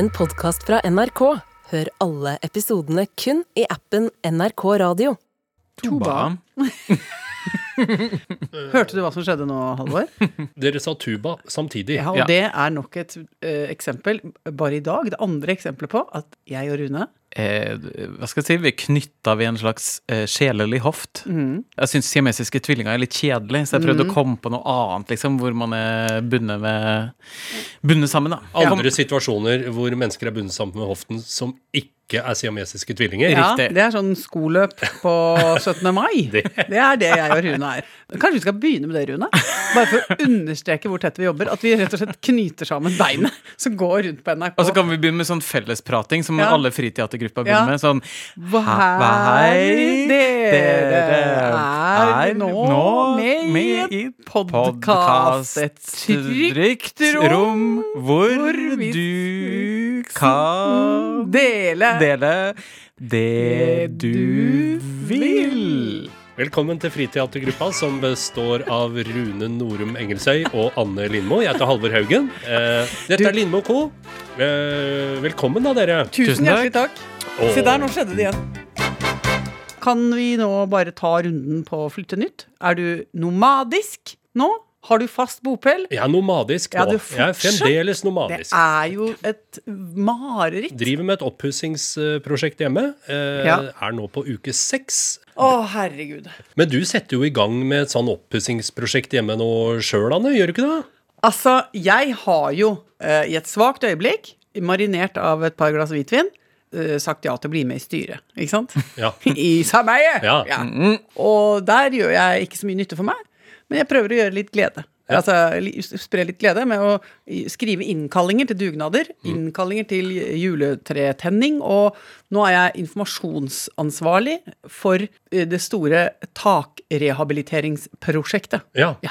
en podkast fra NRK. Hør alle episodene kun i appen NRK Radio. Tuba. Hørte du hva som skjedde nå, Halvor? Dere sa tuba samtidig. Ja, og Ja. det er nok et eh, eksempel, bare i dag, det andre eksempelet på at jeg og Rune Eh, hva skal jeg si? Vi er knytta ved en slags eh, sjelelig hoft. Mm. Jeg syns siamesiske tvillinger er litt kjedelig, så jeg prøvde å komme på noe annet, liksom, hvor man er bundet med Bundet sammen, da. Andre situasjoner hvor mennesker er bundet sammen med hoften som ikke er siamesiske tvillinger. Ja, Riktig. det er sånn skoløp på 17. mai. Det. er det jeg og Rune er. Kanskje vi skal begynne med det, Rune? Bare for å understreke hvor tett vi jobber. At vi rett og slett knyter sammen beinet som går rundt på NRK. Og så kan vi begynne med sånn fellesprating som Ja. alle friteatergrupper begynner Ja. med. Sånn Hei, dere er nå med i i podkast. Et trygt rom hvor vi du kan dele dele det du vil. Velkommen til Friteatergruppa, som består av Rune Norum Engelsøy og Anne Lindmo. Jeg heter Halvor Haugen. Eh, dette er Lindmo Co. Eh, velkommen, da, dere. Tusen hjertelig takk. Og... Se der, nå skjedde det igjen. Kan vi nå bare ta runden på Flytte nytt? Er du nomadisk nå? Har du fast bopel? Jeg er nomadisk Ja, nå. du Jeg er fremdeles nomadisk. Det er jo et mareritt. Driver med et oppussingsprosjekt hjemme. Eh, Ja. Er nå på uke seks. Å, herregud. Men du setter jo i gang med et sånn oppussingsprosjekt hjemme nå sjøl, Anne. Gjør du ikke det? Altså, jeg har jo eh, i et svakt øyeblikk, marinert av et par glass hvitvin, eh, sagt ja til å bli med i styret. Ikke sant? Ja. I sameiet! Ja. Og der gjør jeg ikke så mye nytte for meg, men jeg prøver å gjøre litt glede. Altså spre litt glede med å skrive innkallinger til dugnader, innkallinger til juletretenning, og nå er jeg informasjonsansvarlig for eh, det store takrehabiliteringsprosjektet. Ja. Ja.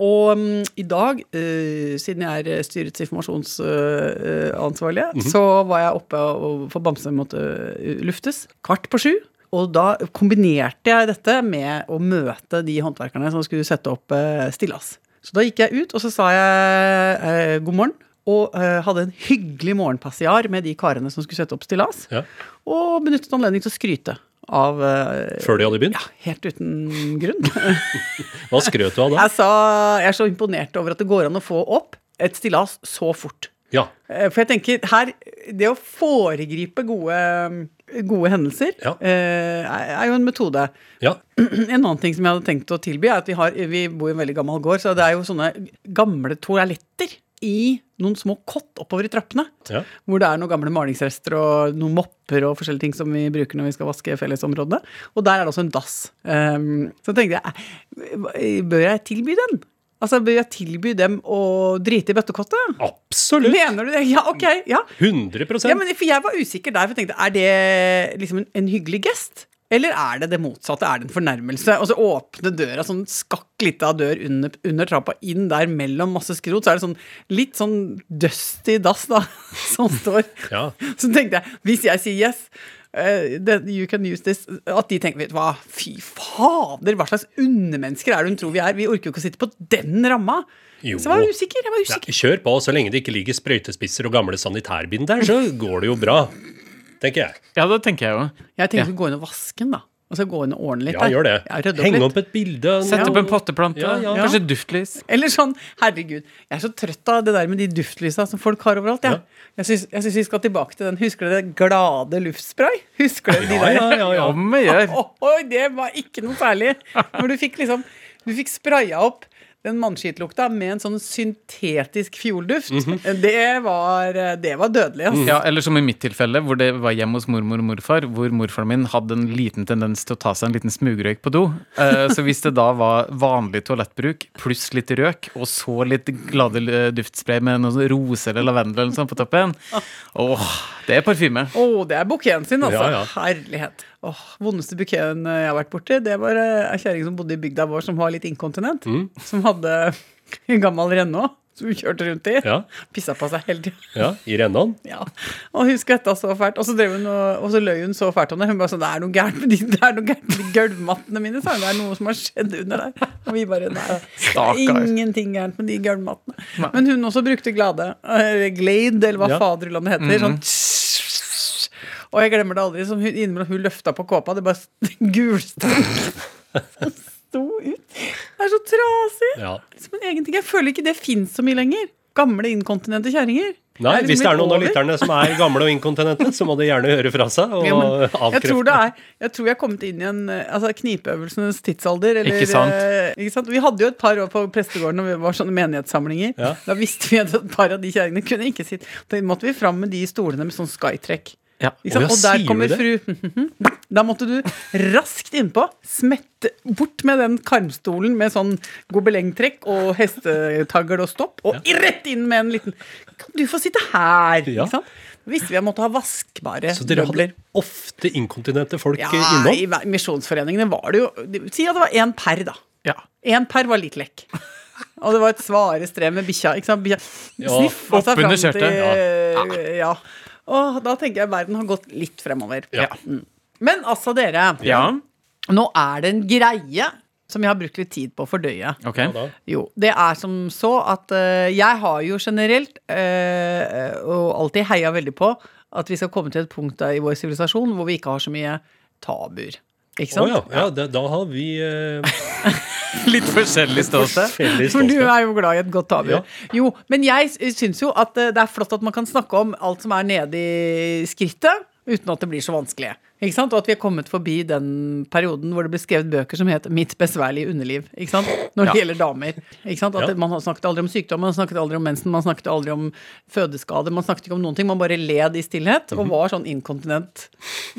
Og um, i dag, uh, siden jeg er styrets informasjonsansvarlige, så var jeg oppe og for Bamse måtte eh, luftes. Kvart på sju. Og da kombinerte jeg dette med å møte de håndverkerne som skulle sette opp eh, stillas. Så da gikk jeg ut, og så sa jeg eh, god morgen. Og eh, hadde en hyggelig morgenpassiar med de karene som skulle sette opp stillas. Ja. Og benyttet anledning til å skryte av Før de hadde begynt? Ja, helt uten grunn. Hva skrøt du av da? Jeg sa jeg er så imponert over at det går an å få opp et stillas så fort. Ja. Eh, For jeg tenker her Det å foregripe gode, gode hendelser Ja. eh, er jo en metode. Ja. En annen ting som jeg hadde tenkt å tilby, er at vi, har, vi bor i en veldig gammel gård, så det er jo sånne gamle toaletter i noen små kott oppover i trappene. Ja. Hvor det er noen gamle malingsrester og noen mopper og forskjellige ting som vi bruker når vi skal vaske fellesområdene. Og der er det også en dass. Um, så tenkte jeg, eh, bør jeg tilby den? Altså, Bør jeg tilby dem å drite i bøttekottet? Absolutt! Mener du det? Ja, ok. ja. 100% ja men for Jeg var usikker der, for jeg tenkte, er det liksom en, en hyggelig gest? Eller er det det motsatte? Er det en fornærmelse? Og så åpne døra, sånn skakk lita dør under, under trappa, inn der mellom masse skrot, så er det sånn litt sånn dusty dass, da, som står. Ja. Så tenkte jeg, hvis jeg sier yes, eh, that you can use this, at de tenker, vet du hva, fy fader, hva slags undermennesker er det hun tror vi er? Vi orker jo ikke å sitte på den ramma. Jo. Så jeg var usikker, jeg var usikker. Ja, kjør på, så lenge det ikke ligger sprøytespisser og gamle sanitærbind der, så går det jo bra. Tenker jeg. Ja, det tenker jeg jo. Jeg tenker Ja. å gå inn og vaske den, da. Og så gå inn og ordne litt. Ja, der. gjør det. Ja, opp Henge opp et bilde. Sette opp en potteplante. Ja, ja. Kanskje duftlys. Eller sånn, herregud, jeg er så trøtt av det der med de duftlysa som folk har overalt. Ja. Jeg syns jeg syns vi skal tilbake til den. Husker dere glade luftspray? Husker dere de der? ja, ja, ja. ja. Oh, oh, det var ikke noe særlig. Når du fikk liksom Du fikk spraya opp den mannskittlukta med en sånn syntetisk fjolduft. det, var, det var dødelig, altså. Ja, eller som i mitt tilfelle, hvor det var hjemme hos mormor og morfar, hvor morfaren min hadde en liten tendens til å ta seg en liten smugrøyk på do. Eh, Så hvis det da var vanlig toalettbruk pluss litt røk, og så litt glade duftspray med noe roser eller lavendel eller noe sånt på toppen Åh, det er parfyme. Å, det er buketten sin, altså. Ja, ja. Herlighet. Åh, Vondeste bukeen jeg har vært borti, det var eh, ei kjerring som bodde i bygda vår som var litt inkontinent. Mm. Som hadde en gammel Renault som hun kjørte rundt i. Ja, Pissa på seg hele tida. ja I rennene. Ja. Og hun skvetta så fælt. Og så, drev hun og, så løy hun så fælt om det. Hun bare sånn Det er noe gærent med de, gulvmattene mine, sa hun. Det er noe som har skjedd under der. Og vi bare Nei. Er ingenting gærent med de gulvmattene. Men hun også brukte Glade. Glade, eller hva Ja. faderullandet heter. Mm heter. Sånn og jeg glemmer det aldri. Som hun, innimellom hun løfta på kåpa, det bare gulstank som sto ut. Det er så trasig. Ja. Som en egen ting. Jeg føler ikke det fins så mye lenger. Gamle inkontinente kjerringer. Nei, Det hvis det er noen av lytterne som er gamle og inkontinente, så må de gjerne høre fra seg og Ja, men jeg tror det er Jeg tror jeg er kommet inn i en altså, knipeøvelsenes tidsalder. Eller, Ikke sant? eh, ikke sant? Vi hadde jo et par år på prestegården når vi var sånne menighetssamlinger. Ja. Da visste vi at et par av de kjerringene kunne ikke sitte. Da måtte vi fram med de stolene med sånn skytrekk. Ja. Å, og der kommer fru Da måtte du raskt innpå, smette bort med den karmstolen med sånn gobelengtrekk og hestetagl og stopp, og rett inn med en liten Kan du få sitte her? Ja. Ikke sant? Visste vi at vi måtte ha vaskbare Så dere hadde ofte inkontinente folk Ja, innom? i misjonsforeningene var det jo Si at det var én per, da. Ja. Én per var litt lekk. Og det var et svare strev med bikkja. Ikke sant? Bikkja Ja, til skjørtet. ja. Og da tenker jeg verden har gått litt fremover. Ja. Mm. Men altså, dere. ja. Nå er det en greie som jeg har brukt litt tid på å fordøye. Okay. Jo, det er som så at uh, jeg har jo generelt, uh, og alltid heia veldig på, at vi skal komme til et punkt i vår sivilisasjon hvor vi ikke har så mye tabuer. Ikke sant? Oh, ja, ja det, da har vi eh, Litt forskjellig ståsted. For du er jo glad i et godt tabu. Ja. Jo, men jeg sy- syns jo at eh, det er flott at man kan snakke om alt som er nede i skrittet, uten at det blir så vanskelig. Ikke sant? Og at vi er kommet forbi den perioden hvor det ble skrevet bøker som het 'Mitt besværlige underliv'. Ikke sant? Når det Ja. gjelder damer. Ikke sant? At Ja. Man snakket aldri om sykdom, man snakket aldri om mensen, man snakket aldri om fødeskade, man snakket ikke om noen ting. Man bare led i stillhet og var sånn inkontinent,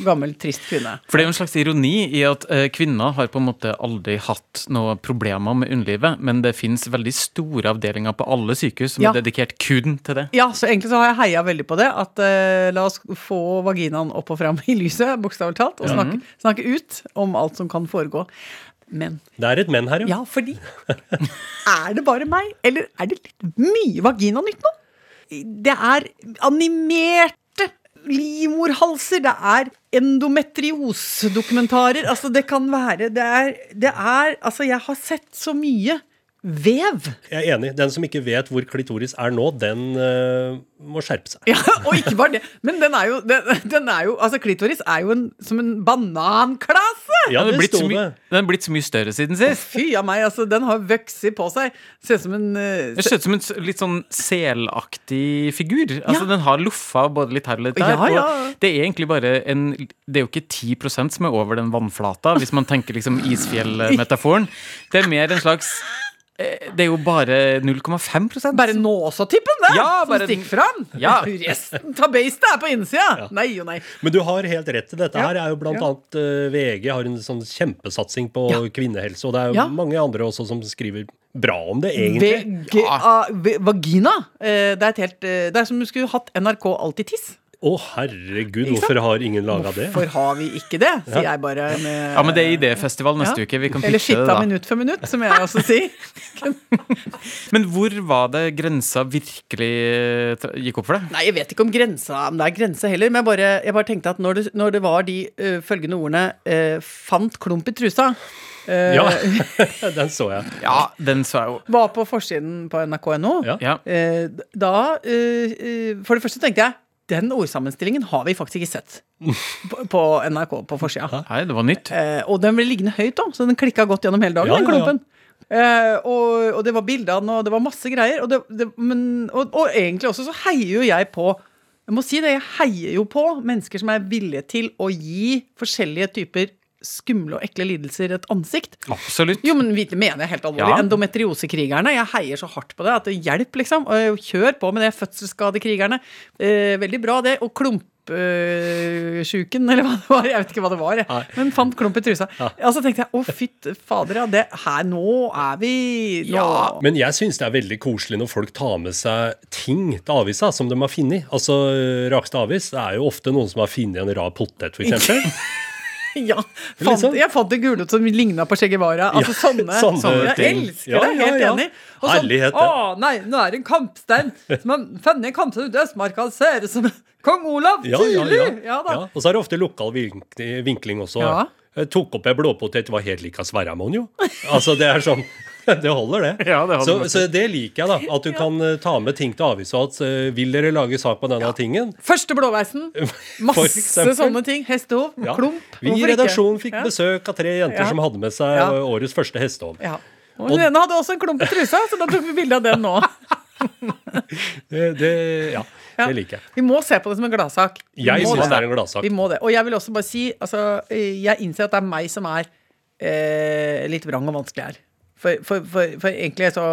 gammel, trist kvinne. For det er jo en slags ironi i at eh, kvinner har på en måte aldri hatt noen problemer med underlivet, men det finnes veldig store avdelinger på alle sykehus som Ja. er dedikert kun til det. Ja, så egentlig så har jeg heia veldig på det. At uh, la oss få vaginaen opp og fram i lyset, bokstavelig talt, og snakke, snakke ut om alt som kan foregå. Men Det er et men her, jo. ja, fordi Er det bare meg, eller er det litt mye vaginanytt nå? Det er animerte livmorhalser, det er endometriosedokumentarer. Altså, det kan være Det er, det er Altså, jeg har sett så mye vev. Jeg er enig. Den som ikke vet hvor klitoris er nå, den uh, må skjerpe seg. Ja, og ikke bare det. Men den er jo, den, den er jo Altså, klitoris er jo en, som en bananklasse! Ja, den, er det blitt så sto det. den er blitt så mye større siden sist. Fy av meg, altså. Den har vokst på seg. Ser ut som en uh, Det ser ut som en litt sånn selaktig figur. Altså, Ja. Den har loffa både litt her og litt der. Ja, ja. Og det er egentlig bare en Det er jo ikke 10 som er over den vannflata, hvis man tenker liksom isfjellmetaforen. Det er mer en slags Det er jo bare 0,5 Bare Nåsatippen, det! Ja, som bare- stikker fram. Ja. Resten av beistet er på innsida. Nei og nei. Men du har helt rett i dette. Ja. her er jo blant Ja. annet uh, VG har en sånn kjempesatsing på Ja. kvinnehelse, og det er jo Ja. mange andre også som skriver bra om det, egentlig. Ah, ve- vagina. Uh, det er et helt eh, Det er som du skulle hatt NRK Alltid tiss. Å, herregud, hvorfor har ingen laga det? Hvorfor har vi ikke det? Sier jeg bare med Ja, men det er idéfestival neste Ja. uke. Vi kan Eller pitche det, fitta da. minutt for minutt, som jeg også sier. Men hvor var det grensa virkelig eh, gikk opp for deg? Nei, jeg vet ikke om grensa om det er grense heller, men jeg bare, jeg bare tenkte at når det, når det var de uh, følgende ordene uh, 'fant klump i trusa' Uh, Ja, den så jeg. Ja, den så jeg jo. var på forsiden på nrk.no, Ja. Ja. eh, da uh, For det første tenkte jeg den ordsammenstillingen har vi faktisk ikke sett på, NRK på forsida. Nei, det var nytt. Eh, og den ble liggende høyt, da, så den klikka godt gjennom hele dagen. Ja, den ja, ja. klumpen. Eh, og, og det var bildene, og det var masse greier. Og, det, det, men, og, og egentlig også så heier jo jeg på Jeg må si det, jeg heier jo på mennesker som er villige til å gi forskjellige typer skumle og ekle lidelser et ansikt. Absolutt. Jo, men det mener jeg helt alvorlig. Ja. Endometriosekrigerne. Jeg heier så hardt på det at det hjelper, liksom. Og kjør på med det. Fødselsskadekrigerne. Eh, veldig bra, det. Og klumpsjuken, eller hva det var. Jeg vet ikke hva det var, jeg. Men fant klump i trusa. Og så tenkte jeg å, fytt fader, ja. Det her, nå er vi nå. Men jeg syns det er veldig koselig når folk tar med seg ting til avisa som de har funnet. Altså, Rakstad avis det er jo ofte noen som har funnet en rar potet, f.eks. Ja, fant, Liksom. Jeg fant en gulrot som ligna på Che Guevara. Altså Ja, sånne, sånne sånne. Jeg elsker Ja, det. Helt ja. enig. Og sånn. Å nei, nå er det en kampstein som har funnet en kampstein ute i Østmarka. Ser ut som kong Olav. Ja, ja, Tydelig! ja. Ja da. Ja, og så er det ofte lokal vink vinkling også. Jeg tok opp ei blåpotet, var helt lik av Sverramon, jo. Altså, det er sånn Det holder, det. Ja, det holder så, så det liker jeg, da. At du kan eh, ta med ting til avisa. At eh, vil dere lage sak på denne tingen? Første blåveisen. Masse sånne ting. Hestehov. Ja. Klump. Vi i redaksjonen fikk Ja. besøk av tre jenter Ja. som hadde med seg Ja. årets første hestehov. Ja. Og den ene hadde også en klump i trusa, så da tok vi bilde av den nå. Det, det, ja, Ja. det liker jeg. Vi må se på det som en gladsak. Vi Jeg må syns det er en gladsak. Vi må det. Og jeg vil også bare si altså, Jeg innser at det er meg som er eh, litt vrang og vanskelig her. For, for, for, for egentlig så?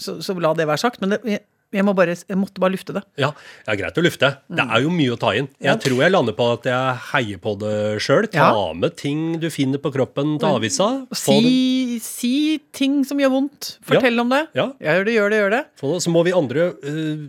Så, så la det være sagt. Men det, jeg, jeg, må bare, jeg måtte bare lufte det. Ja, det er greit å lufte. Det er jo mye å ta inn. Jeg Ja. Jeg tror jeg lander på at jeg heier på det sjøl. Ta Ja. med ting du finner på kroppen til avisa. Si, si ting som gjør vondt. Fortell om det. Ja. Gjør det, gjør det, gjør det. Så må vi andre uh,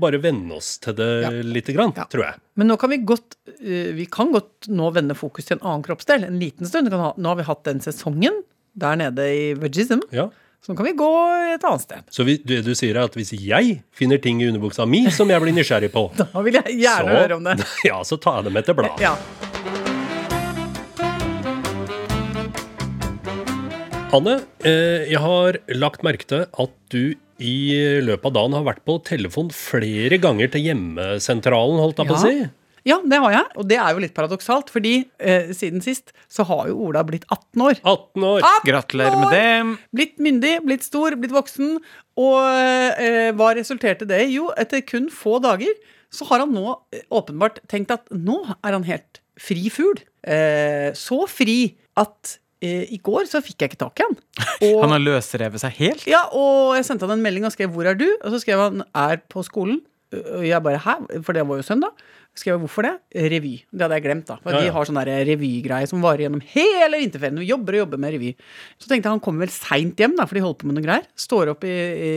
bare venne oss til det Ja. lite grann, Ja. tror jeg. Men nå kan vi godt eh, Vi kan godt nå vende fokus til en annen kroppsdel en liten stund. Ha, nå har vi hatt den sesongen der nede i Vegism. Ja. Så nå kan vi gå et annet sted. Så vi, det du sier er at hvis jeg finner ting i underbuksa mi som jeg blir nysgjerrig på, Da vil jeg gjerne så, høre om det. ja, så tar jeg det med til bladet. Ja. Anne, eh, jeg har lagt merke til at du i løpet av dagen har vært på telefon flere ganger til hjemmesentralen, holdt jeg på å Ja. si. Ja, det har jeg. Og det er jo litt paradoksalt, fordi eh, siden sist så har jo Ola blitt 18 år. 18 år. 18 Gratulerer med det. Blitt myndig, blitt stor, blitt voksen. Og eh, hva resulterte det i? Jo, etter kun få dager så har han nå eh, åpenbart tenkt at nå er han helt fri fugl. Eh, så fri at eh, i går så fikk jeg ikke tak i han. Og, Han har løsrevet seg helt. ja, og jeg sendte han en melding og skrev 'Hvor er du?' Og så skrev han 'Er på skolen'. Og jeg bare 'Hæ?' For det var jo søndag. Skrev jeg 'Hvorfor det?' Revy. Det hadde jeg glemt, da. For Ja, de har sånn revygreie som varer gjennom hele vinterferien. Vi jobber og jobber med revy. Så tenkte jeg han kommer vel seint hjem, da, for de holder på med noe greier. Står opp i, i,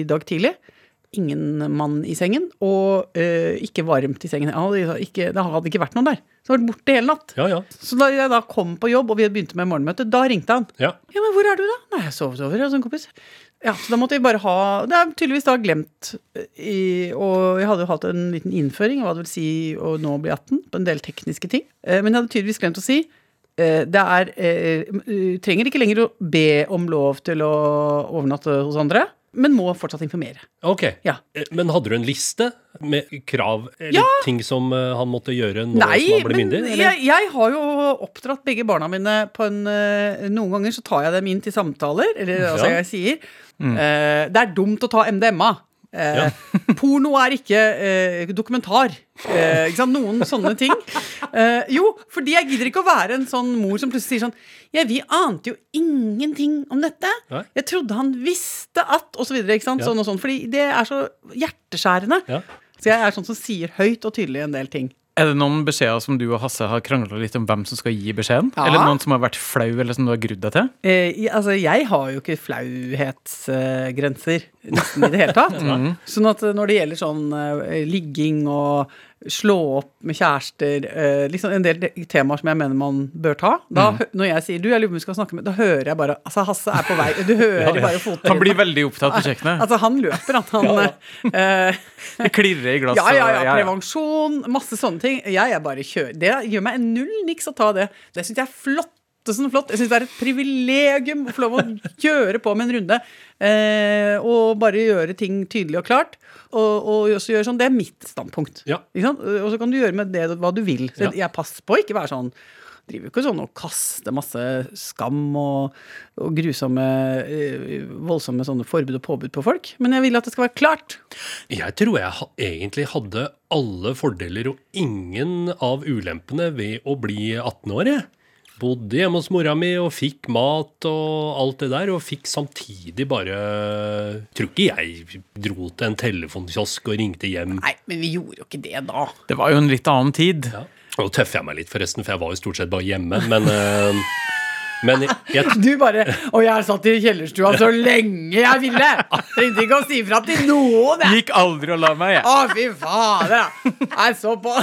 i dag tidlig. Ingen mann i sengen, og eh, ikke varmt i sengen. Hadde ikke, det hadde ikke vært noen der. Så han var borte hele natt. Ja, ja. Så da jeg da kom på jobb, og vi begynte med morgenmøte, da ringte han. ja. Ja, men hvor er du da? Nei, jeg sovet over hos en kompis. Ja, så da måtte vi bare ha Det er tydeligvis da glemt eh, i, Og jeg hadde jo hatt en liten innføring, hva det vil si å nå bli 18, på en del tekniske ting. Eh, Men jeg hadde tydeligvis glemt å si eh, det er eh, Trenger ikke lenger å be om lov til å overnatte hos andre, men må fortsatt informere. Ok. Ja. Men hadde du en liste med krav eller Ja. ting som han måtte gjøre nå Nei, han ble myndig? myndig? men jeg, jeg har jo oppdratt begge barna mine på en Noen ganger så tar jeg dem inn til samtaler, eller altså Ja. jeg sier eh, Det er dumt å ta MDMA. Eh, porno er ikke eh, dokumentar. Ikke sant? Noen sånne ting. Jo, fordi jeg gidder ikke å være en sånn mor som plutselig sier sånn Ja, vi ante jo ingenting om dette. Jeg trodde han visste at Og så videre. Ikke sant? Sånn og sånn. Fordi det er så hjerteskjærende. Ja. Så jeg er sånn som sier høyt og tydelig en del ting. Er det noen beskjeder som du og Hasse har krangla litt om hvem som skal gi beskjeden? Ja. Eller noen som har vært flau, eller som du har grudd deg til? Eh, altså, jeg har jo ikke flauhetsgrenser nesten i det hele tatt. Sånn at eh, når det gjelder sånn eh, ligging og slå opp med kjærester, eh, liksom en del temaer som jeg mener man bør ta, da, mm. når jeg sier du, jeg lurer på om vi skal snakke med, da hører jeg bare Altså, Hasse er på vei. Du hører bare fottrinnene. Han blir veldig opptatt på kjøkkenet. Altså, han løper, han. han eh, Det klirrer i glasset. ja, ja, ja, prevensjon, masse sånne ting. Jeg er bare kjør. Det gjør meg null niks å ta det. Det syns jeg er flott. Sånn flott. Jeg syns det er et privilegium å få lov å kjøre på med en runde. Eh, og bare gjøre ting tydelig og klart. Og, og også gjøre sånn. Det er mitt standpunkt. Ja. Ikke sant? Og så kan du gjøre med det hva du vil. Så Ja. jeg passer på å ikke være sånn Driver jo ikke sånn og kaster masse skam og, og grusomme, eh, voldsomme sånne forbud og påbud på folk. Men jeg vil at det skal være klart. Jeg tror jeg ha, egentlig hadde alle fordeler og ingen av ulempene ved å bli 18 år, jeg. Bodde hjemme hos mora mi og fikk mat og alt det der, og fikk samtidig bare Tror ikke jeg dro til en telefonkiosk og ringte hjem. Nei, men vi gjorde jo ikke det da. Det var jo en litt annen tid. Ja. Nå tøffer jeg meg litt, forresten, for jeg var jo stort sett bare hjemme, men eh, Men jeg, jeg Du bare Og jeg satt i kjellerstua så lenge jeg ville! Trengte ikke å si fra til noen, jeg. Gikk aldri og la meg, jeg. Å, fy fader, jeg. Jeg så på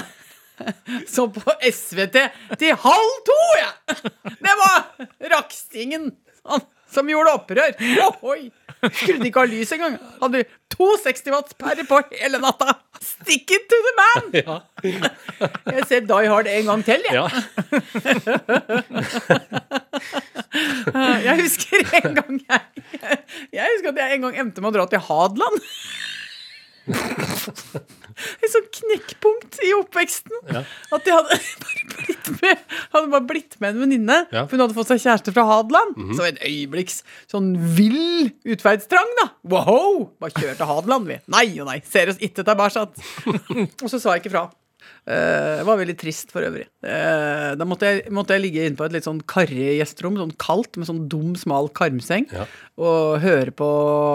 så på SVT til halv to, jeg! Det var Rakstingen som gjorde opprør. Ohoi! Skrudde ikke av lys engang. Hadde to 60 watts per på hele natta. Stick it to the man! Ja. Jeg ser Die Hard en gang til, jeg. ja. Jeg husker en gang jeg Jeg husker at jeg en gang endte med å dra til Hadeland. Et sånt knekkpunkt i oppveksten. Ja. At de hadde bare blitt med Hadde bare blitt med en venninne. Ja. For hun hadde fått seg kjæreste fra Hadeland. Så en øyeblikks sånn vill utveistrang, da. Wow! Bare kjør til Hadeland, vi. Nei og nei. Ser oss ikke tilbake. og så sa jeg ikke fra. Eh, Det var veldig trist for øvrig. Eh, da måtte jeg, måtte jeg ligge inne på et litt sånn karrig gjesterom, sånn kaldt, med sånn dum, smal karmseng, Ja. og høre på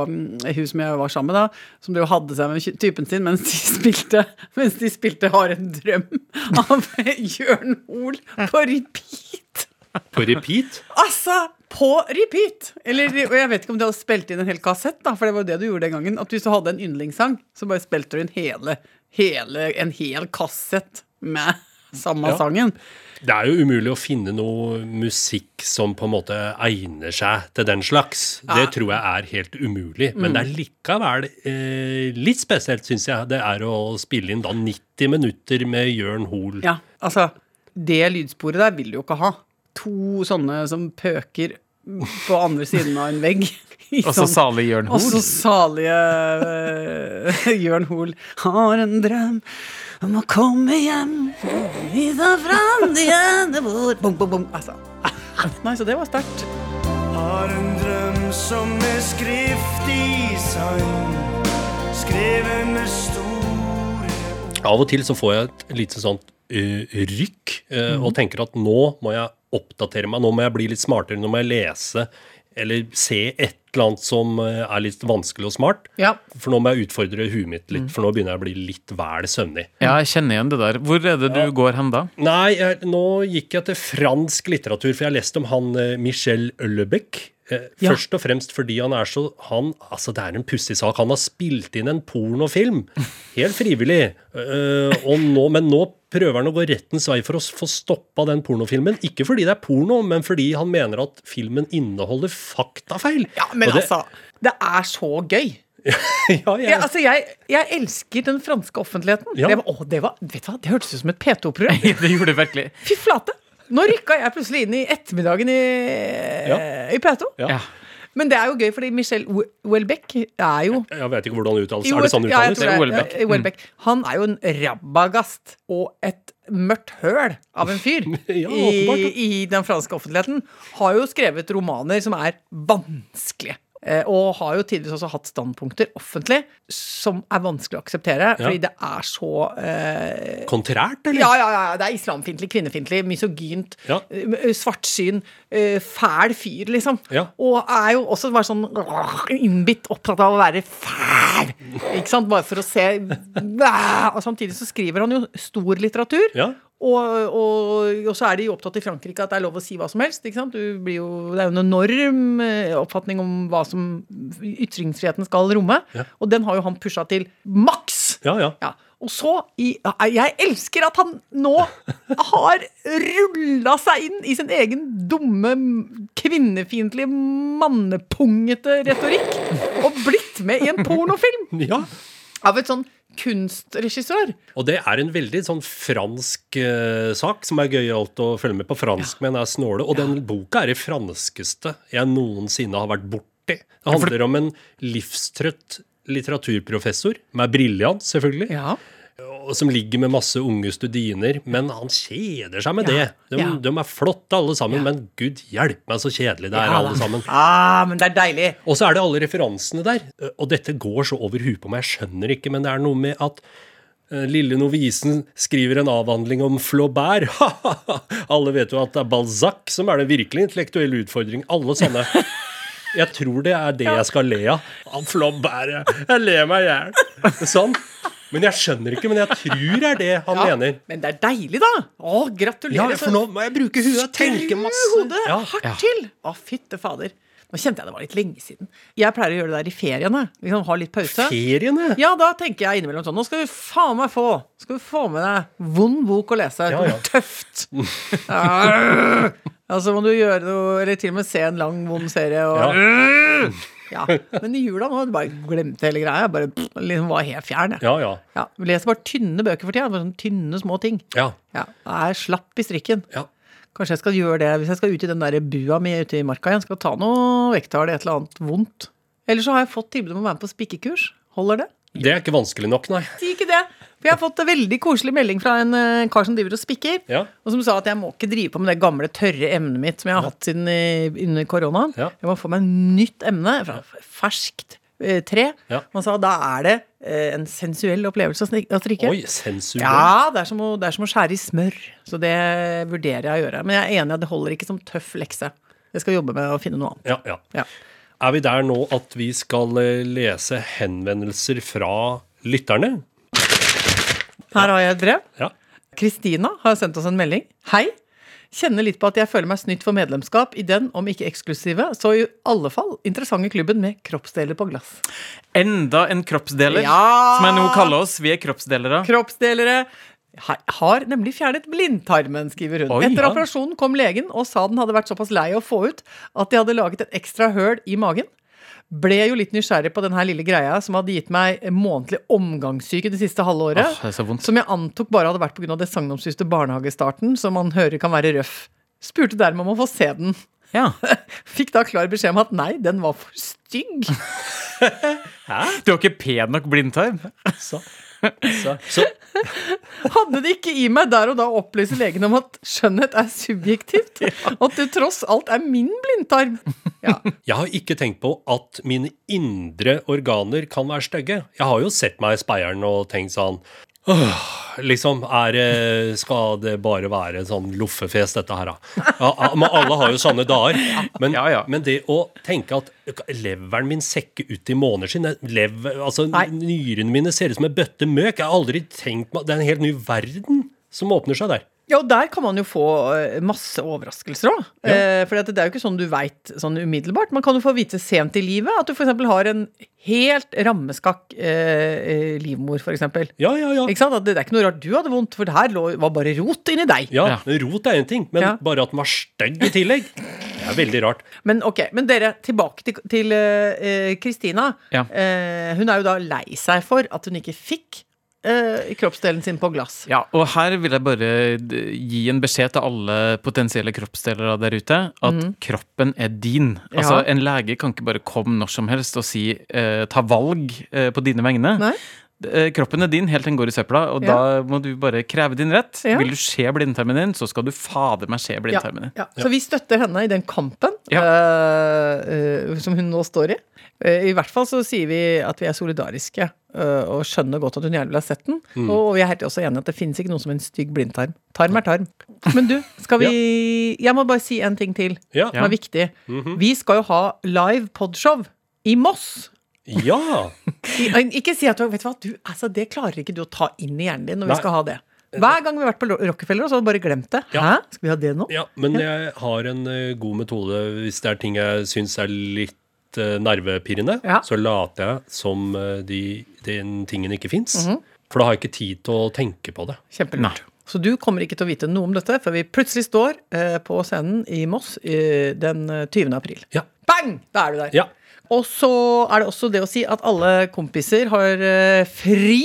mm, hun som jeg var sammen med, da, som jo hadde seg med typen sin mens de spilte Mens de spilte Har en drøm av Jørn Hoel på repeat. På repeat. Altså, på repeat! Eller, og jeg vet ikke om de hadde spilt inn en hel kassett, da, for det var jo det du gjorde den gangen. At hvis du hadde en yndlingssang, så bare spilte du inn hele, hele en hel kassett med samme Ja. sangen. Det er jo umulig å finne noe musikk som på en måte egner seg til den slags. Det tror jeg er helt umulig. Men det er likevel eh, litt spesielt, syns jeg, det er å spille inn da 90 minutter med Jørn Hoel. Ja, altså, det lydsporet der vil du jo ikke ha. To sånne som pøker på andre siden av en vegg. Og så salige salig Jørn Og så salige uh, Jørn Hoel har en drøm om å komme hjem Visa framtiden vår Bom, bom, bom. Altså. Nei, så det var sterkt. Har en drøm som er skrift i sand, skrevet med store Av og til så får jeg et lite sånt uh, rykk eh, og tenker at nå må jeg oppdatere meg, nå må jeg bli litt smartere, nå må jeg lese eller se et eller annet som eh, er litt vanskelig og smart. Ja. For nå må jeg utfordre huet mitt litt, for nå begynner jeg å bli litt vel søvnig. Ja, jeg kjenner igjen det der. Hvor er det du går hen da? Nei, jeg, nå gikk jeg til fransk litteratur, for jeg har lest om han eh, Michel Øllebeck. Eh, Ja. Først og fremst fordi han er så han, altså Det er en pussig sak. Han har spilt inn en pornofilm. Helt frivillig. uh, nå, men nå prøver han å gå rettens vei for å få stoppa den pornofilmen. Ikke fordi det er porno, men fordi han mener at filmen inneholder faktafeil. Ja, men det, altså, det er så gøy. ja, Jeg, Ja, altså, jeg, jeg elsker den franske offentligheten. Ja. Det, var, å, det, var, vet du hva? det hørtes ut som et P2-program. Det gjorde det virkelig. Fy flate! Nå rykka jeg plutselig inn i ettermiddagen i, i P2. Ja. Men det er jo gøy, fordi Michel We- Welbeck er jo jeg vet ikke hvordan det uttales. Jo, er det sånn uttales? ja, jeg tror det er- Welbeck. Welbeck. Han er jo en rabagast og et mørkt høl av en fyr Ja, i, i den franske offentligheten. Har jo skrevet romaner som er vanskelige. Eh, Og har jo tidligere også hatt standpunkter offentlig som er vanskelig å akseptere, fordi det er så eh, Kontrært, eller? ja, ja, ja. Det er islamfiendtlig, kvinnefiendtlig, misogynt, Ja. eh, svartsyn, eh, fæl fyr, liksom. Ja. Og er jo også bare sånn innbitt opptatt av å være fæl. Ikke sant? Bare for å se Og samtidig så skriver han jo stor litteratur. Og, og, og så er de opptatt i Frankrike at det er lov å si hva som helst. Ikke sant? Du blir jo, det er jo en enorm eh, oppfatning om hva som ytringsfriheten skal romme. Ja. Og den har jo han pusha til maks. Ja, ja. Ja. Og så i, Jeg elsker at han nå har rulla seg inn i sin egen dumme, kvinnefiendtlige, mannepungete retorikk og blitt med i en pornofilm ja. Av et sånn kunstregissør. Og det er en veldig sånn fransk uh, sak som er gøyalt å følge med på. Fransk, men er snåle. Og den boka er det franskeste jeg noensinne har vært borti. Det handler om en livstrøtt litteraturprofessor, med briljant, selvfølgelig, Ja. Og som ligger med masse unge studiner, men han kjeder seg med Ja, det. De, ja. de er flotte alle sammen, men gud hjelpe meg så kjedelig det er, alle sammen. Ah, men det er deilig. Og så er det alle referansene der. Og dette går så over huet på meg, jeg skjønner ikke, men det er noe med at eh, Lille novisen skriver en avhandling om Flaubert. Alle vet jo at det er Balzac som er den virkelig intellektuelle utfordringen. Alle sånne. Jeg tror det er det jeg skal le av. Flaubert, jeg, jeg ler meg i hjel. Sånn. Men jeg skjønner ikke, men jeg tror det er det han Ja, mener. men det er deilig, da. Å, gratulerer. Ja, for nå må jeg bruke huet og tenke masse. Hodet Ja. hardt Ja. til. Å, fytte fader. Nå kjente jeg det var litt lenge siden. Jeg pleier å gjøre det der i feriene. Vi kan ha litt pause. Feriene? Ja, da tenker jeg innimellom sånn Nå skal du faen meg få Skal du få med deg vond bok å lese. Ja, ja. Tøft. Ja. Altså må du gjøre noe Eller til og med se en lang, vond serie. Og, Ja. Ja. Men i jula nå bare glemt hele greia. Jeg bare pff, liksom var helt fjern. Jeg. Ja, ja. Ja, vi leser bare tynne bøker for tida. Bare sånne tynne, små ting. Ja. Ja, Jeg er slapp i strikken. ja. Kanskje jeg skal gjøre det hvis jeg skal ut i den der bua mi ute i marka igjen. Skal ta noe vekttall, et eller annet vondt. Eller så har jeg fått tilbud om å være med på spikkekurs. Holder det? Det er ikke vanskelig nok, nei. Si ikke det! For jeg har fått en veldig koselig melding fra en eh, kar som driver og spikker. Ja. Og som sa at jeg må ikke drive på med det gamle, tørre emnet mitt som jeg har hatt siden eh, under koronaen. Ja. Jeg må få meg nytt emne fra ferskt eh, tre. Ja. Han sa da er det eh, en sensuell opplevelse å snik- å strikke. Oi, sensuell. Ja, det er, som å, det er som å skjære i smør. Så det vurderer jeg å gjøre. Men jeg er enig i at det holder ikke som tøff lekse. Jeg skal jobbe med å finne noe annet. Ja, ja. Ja. Er vi der nå at vi skal eh, lese henvendelser fra lytterne? Her har jeg et brev. Ja. Kristina har sendt oss en melding. Hei. Kjenner litt på at jeg føler meg snytt for medlemskap i den, om ikke eksklusive, så i alle fall interessante klubben med kroppsdeler på glass. Enda en kroppsdeler, Ja! som jeg nå kaller oss. Vi er kroppsdelere. Kroppsdelere har nemlig fjernet blindtarmen, skriver hun. Oi, Etter ja. operasjonen kom legen og sa den hadde vært såpass lei å få ut at de hadde laget et ekstra høl i magen. Ble jo litt nysgjerrig på denne lille greia som hadde gitt meg månedlig omgangssyke det siste halve året. Som jeg antok bare hadde vært pga. det sagnomsuste barnehagestarten, som man hører kan være røff. Spurte dermed om å få se den. Ja. Fikk da klar beskjed om at nei, den var for stygg. Du har ikke pen nok blindtarm? Så. Så. Hadde det ikke i meg der og da å opplyse legen om at skjønnhet er subjektivt. Og at det tross alt er min blindtarm. Ja. Jeg har ikke tenkt på at mine indre organer kan være stygge. Jeg har jo sett meg i speieren og tenkt sånn Åh, liksom, er det Skal det bare være sånn loffefest, dette her, da? Ja, men alle har jo sånne dager. Men, Ja, ja. men det å tenke at leveren min sekker ut i måneder siden altså, Nyrene mine ser ut som en bøtte møk. Jeg har aldri tenkt meg Det er en helt ny verden som åpner seg der. Ja, og der kan man jo få eh, masse overraskelser òg. Eh, for det er jo ikke sånn du veit sånn umiddelbart. Man kan jo få vite sent i livet at du f.eks. har en helt rammeskakk eh, eh, livmor, f.eks. Ja, ja, ja. Ikke sant? At det, det er ikke noe rart du hadde vondt, for det her lå, var bare rot inni deg. Ja, Ja. Rot er én ting, men Ja. bare at den var stygg i tillegg, det er veldig rart. Men ok, men dere, tilbake til- til uh, Kristina. Ja. Eh, hun er jo da lei seg for at hun ikke fikk eh, kroppsdelen sin på glass. Ja, og her vil jeg bare gi en beskjed til alle potensielle kroppsdelere der ute, at kroppen er din. Altså, Ja. En lege kan ikke bare komme når som helst og si eh, ta valg eh, på dine vegne. Nei? Eh, Kroppen er din helt til den går i søpla, og Ja. da må du bare kreve din rett. Ja. Vil du se blindtarmen din, så skal du fader meg se blindtarmen din. Ja, så vi støtter henne i den kampen Ja. uh, eh, som hun nå står i. Uh, I hvert fall så sier vi at vi er solidariske eh, og skjønner godt at hun gjerne vil ha sett den. Mm. Og vi er helt også enige at det finnes ikke noe som en stygg blindtarm. Tarm er tarm. Men du, skal vi Jeg må bare si en ting til Ja. som er viktig. Vi skal jo ha live podshow i Moss. ja. Ikke si at du, vet du hva, du, altså, det klarer ikke du å ta inn i hjernen din når Nei. vi skal ha det. Hver gang vi har vært på Rockefeller, så har vi bare glemt det. Ja. Hæ? Skal vi ha det nå? Ja, men jeg har en eh, god metode hvis det er ting jeg syns er litt eh, nervepirrende. Ja. Så later jeg som eh, de, den tingen ikke fins. Mhm. For da har jeg ikke tid til å tenke på det. Kjempelurt. Så du kommer ikke til å vite noe om dette før vi plutselig står eh, på scenen i Moss eh, den eh, 20. april. Ja. Bang! Da er du der. Ja. Og så er det også det å si at alle kompiser har eh, fri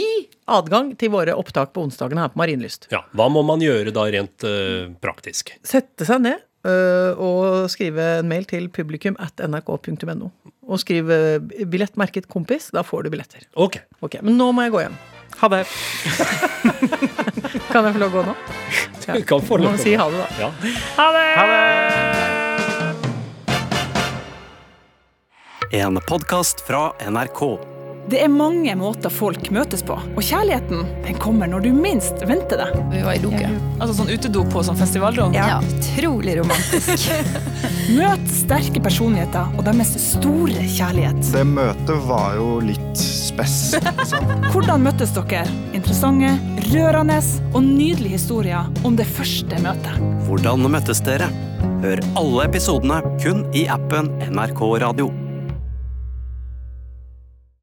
adgang til våre opptak på onsdagene her på Marienlyst. ja. Hva må man gjøre da rent eh, praktisk? Sette seg ned eh, og skrive en mail til publikum at nrk.no. Og skriv eh, billett merket kompis. Da får du billetter. Ok. Ok, Men nå må jeg gå hjem. Ha det. Kan jeg få lov å gå nå? Du kan få lov til si ha det, da. Ja. Ha det! En podkast fra NRK. Det er mange måter folk møtes på, og kjærligheten den kommer når du minst venter det. Vi var i loke. Altså sånn utedo på sånn festivalrom. Ja, utrolig romantisk. Møt sterke personligheter og deres store kjærlighet. Det møtet var jo litt spess. Liksom. Hvordan møttes dere? Interessante, rørende og nydelige historier om det første møtet. Hvordan møttes dere? Hør alle episodene kun i appen NRK Radio.